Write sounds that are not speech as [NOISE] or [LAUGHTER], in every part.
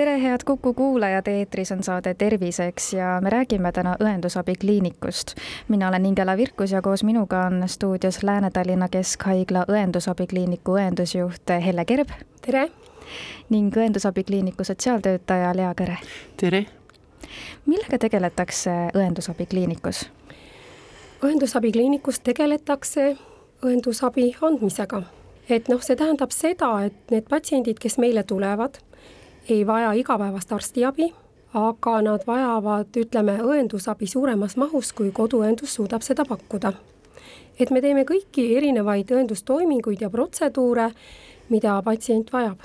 tere, head Kuku kuulajad, eetris on saade Terviseks ja me räägime täna õendusabikliinikust. mina olen Ingela Virkus ja koos minuga on stuudios Lääne-Tallinna Keskhaigla õendusabikliiniku õendusjuht Helle Kerb. tere! ning õendusabikliiniku sotsiaaltöötaja Lea Kõre. tere! millega tegeletakse õendusabikliinikus? õendusabikliinikus tegeletakse õendusabi andmisega. et noh, see tähendab seda, et need patsiendid, kes meile tulevad, ei vaja igapäevast arstiabi, aga nad vajavad, ütleme, õendusabi suuremas mahus, kui koduõendus suudab seda pakkuda. et me teeme kõiki erinevaid õendustoiminguid ja protseduure, mida patsient vajab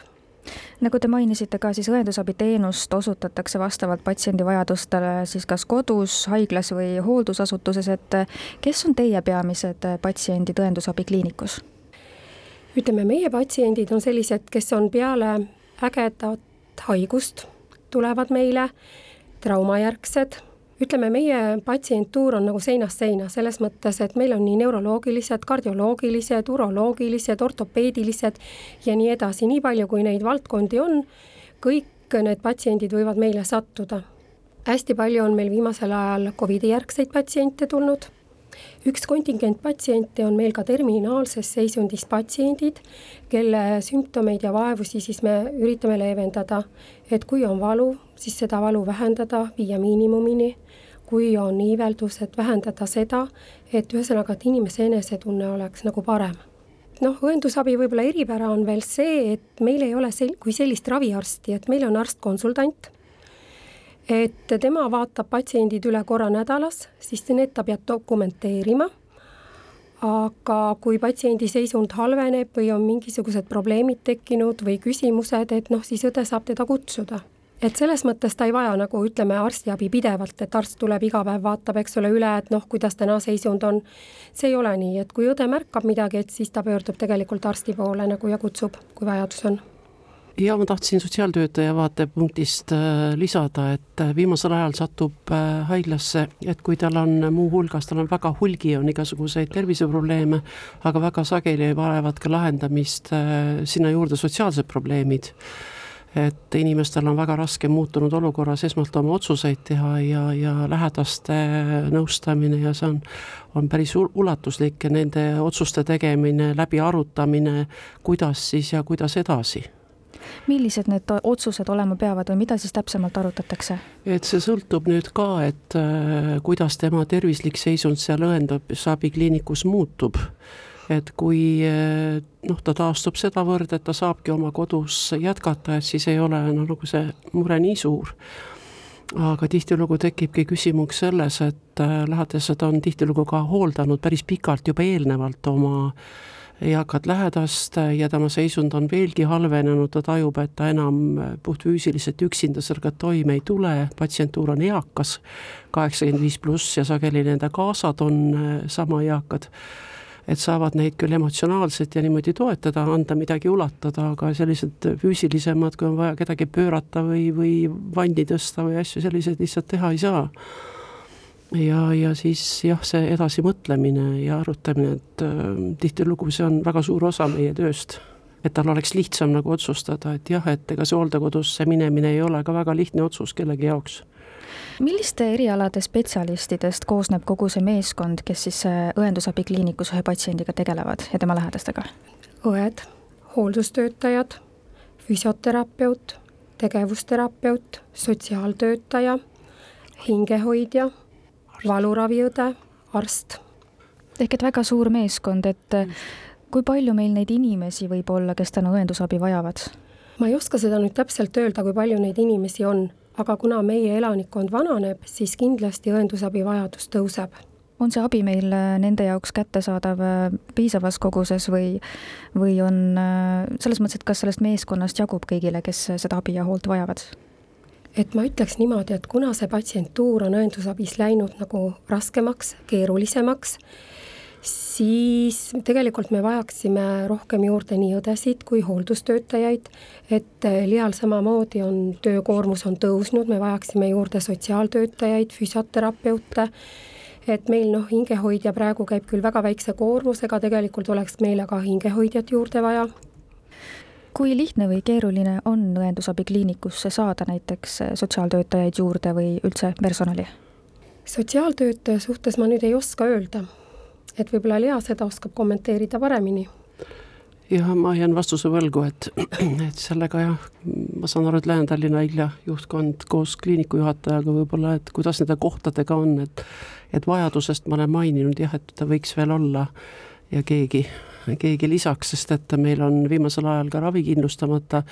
nagu te mainisite ka, siis õendusabiteenust osutatakse vastavalt patsiendi vajadustele siis kas kodus, haiglas või hooldusasutuses, et kes on teie peamised patsiendid õendusabikliinikus? ütleme, meie patsiendid on sellised, kes on peale ägedat haigust, tulevad meile, traumajärgsed. Ütleme, meie patsientuur on nagu seinast seina, selles mõttes, et meil on nii neuroloogilised, kardioloogilised, uroloogilised, ortopeedilised ja nii edasi, nii palju, kui neid valdkondi on, kõik need patsiendid võivad meile sattuda. hästi palju on meil viimasel ajal Covidi järgseid patsiente tulnud üks kontingent patsiente on meil ka terminaalses seisundis patsiendid, kelle sümptomeid ja vaevusi siis me üritame leevendada. et kui on valu, siis seda valu vähendada, viia miinimumini. kui on iiveldus, et vähendada seda, et ühesõnaga, et inimese enesetunne oleks nagu parem noh, õendusabi võib-olla eripära on veel see, et meil ei ole sel-, kui sellist raviarsti, et meil on arst-konsultant et tema vaatab patsiendid üle korra nädalas, siis need ta peab dokumenteerima. aga kui patsiendi seisund halveneb või on mingisugused probleemid tekkinud või küsimused, et noh, siis õde saab teda kutsuda et selles mõttes ta ei vaja nagu ütleme, arstiabi pidevalt, et arst tuleb iga päev, vaatab, eks ole, üle, et noh, kuidas täna seisund on. see ei ole nii, et kui õde märkab midagi, et siis ta pöördub tegelikult arsti poole nagu ja kutsub, kui vajadus on ja ma tahtsin sotsiaaltöötaja vaatepunktist äh, lisada, et äh, viimasel ajal satub äh, haiglasse, et kui tal on muuhulgas, tal on väga hulgi, on igasuguseid terviseprobleeme, aga väga sageli vajavad ka lahendamist sinna juurde sotsiaalsed probleemid. Et inimestel on väga raske muutunud olukorras esmalt oma otsuseid teha ja, ja lähedaste nõustamine ja see on, on päris ulatuslik ja nende otsuste tegemine, läbiarutamine, kuidas siis ja kuidas edasi millised need otsused olema peavad või mida siis täpsemalt arutatakse? et see sõltub nüüd ka, et äh, kuidas tema tervislik seisund seal õendusabikliinikus muutub et kui äh, noh, ta taastub sedavõrd, et ta saabki oma kodus jätkata, et siis ei ole no nagu see mure nii suur. aga tihtilugu tekibki küsimus selles, et äh, lähedased on tihtilugu ka hooldanud päris pikalt juba eelnevalt oma äh, eakat lähedast ja tema seisund on veelgi halvenenud, ta tajub, et ta enam puhtfüüsiliselt üksinda sellega toime ei tule, patsientuur on eakas, kaheksakümmend viis pluss ja sageli nende kaasad on äh, sama eakad. Et saavad neid küll emotsionaalselt ja niimoodi toetada, anda midagi ulatada, aga sellised füüsilisemad, kui on vaja kedagi pöörata või, või vanni tõsta või asju, selliseid lihtsalt teha ei saa ja, ja siis jah, see edasimõtlemine ja arutamine, et äh, tihtilugu see on väga suur osa meie tööst. et tal oleks lihtsam nagu otsustada, et jah, et ega see hooldekodusse minemine ei ole ka väga lihtne otsus kellegi jaoks milliste erialade spetsialistidest koosneb kogu see meeskond, kes siis äh, õendusabikliinikus ühe patsiendiga tegelevad ja tema lähedastega? õed, hooldustöötajad, füsioterapeut, tegevusterapeut, sotsiaaltöötaja, hingehoidja valuraviõde, arst. ehk et väga suur meeskond, et kui palju meil neid inimesi võib olla, kes täna õendusabi vajavad? ma ei oska seda nüüd täpselt öelda, kui palju neid inimesi on, aga kuna meie elanikkond vananeb, siis kindlasti õendusabi vajadus tõuseb on see abi meil äh, nende jaoks kättesaadav äh, piisavas koguses või, või on äh, selles mõttes, et kas sellest meeskonnast jagub kõigile, kes seda abi ja hoolt vajavad? Et ma ütleks niimoodi, et kuna see patsientuur on õendusabis läinud nagu raskemaks, keerulisemaks, siis tegelikult me vajaksime rohkem juurde nii õdesid kui hooldustöötajaid, et Lial samamoodi on töökoormus on tõusnud, me vajaksime juurde sotsiaaltöötajaid, füsioterapeute, et meil noh, hingehoidja praegu käib küll väga väikse koormusega, tegelikult oleks meile ka hingehoidjat juurde vaja. Kui lihtne või keeruline on õendusabikliinikusse saada näiteks sotsiaaltöötajaid juurde või üldse personali? sotsiaaltöötaja suhtes ma nüüd ei oska öelda et võib-olla Lea seda oskab kommenteerida paremini jah, ma jään vastuse võlgu, et, et sellega jah, ma saan aru, et Lääne-Tallinna haigla juhtkond koos kliiniku juhatajaga võib-olla, et kuidas nende kohtadega on, et et vajadusest ma olen maininud jah, et ta võiks veel olla ja keegi, keegi lisaks, sest et meil on viimasel ajal ka ravi kindlustamata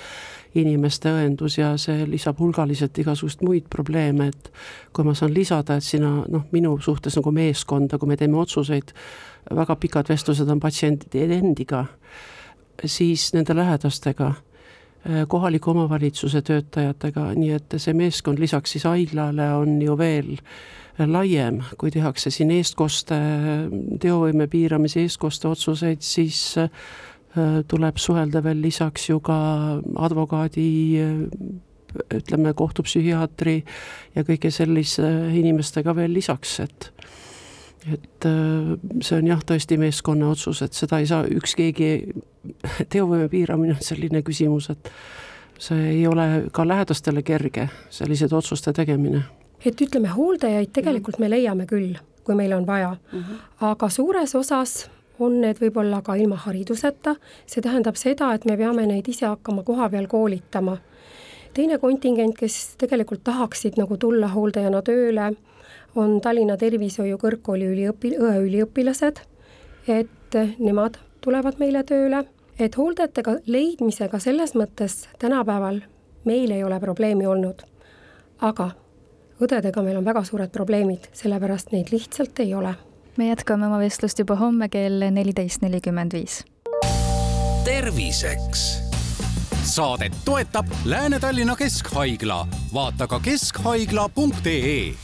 inimeste õendus ja see lisab hulgaliselt igasugust muid probleeme, et kui ma saan lisada, et sina noh, minu suhtes nagu meeskonda, kui me teeme otsuseid, väga pikad vestlused on patsientide endiga, siis nende lähedastega, kohaliku omavalitsuse töötajatega, nii et see meeskond lisaks siis haiglale on ju veel laiem, kui tehakse siin eestkoste, teovõime piiramise eestkoste otsuseid, siis Äh, tuleb suhelda veel lisaks ju ka advokaadi äh, ütleme, kohtupsühhiaatri ja kõige sellise inimestega veel lisaks, et et äh, see on jah, tõesti meeskonna otsus, et seda ei saa üks keegi, [LAUGHS] teovõime piiramine on selline küsimus, et see ei ole ka lähedastele kerge, sellised otsuste tegemine. et ütleme, hooldajaid tegelikult me leiame küll, kui meil on vaja mm, -hmm. aga suures osas on need võib-olla ka ilma hariduseta, see tähendab seda, et me peame neid ise hakkama koha peal koolitama. teine kontingent, kes tegelikult tahaksid nagu tulla hooldajana tööle, on Tallinna Tervishoiu Kõrgkooli üliõpi-, õeüliõpilased, et nemad tulevad meile tööle, et hooldajatega leidmisega selles mõttes tänapäeval meil ei ole probleemi olnud. aga õdedega meil on väga suured probleemid, sellepärast neid lihtsalt ei ole me jätkame oma vestlust juba homme kell neliteist nelikümmend viis. terviseks saadet toetab Lääne-Tallinna Keskhaigla, vaata ka keskhaigla.ee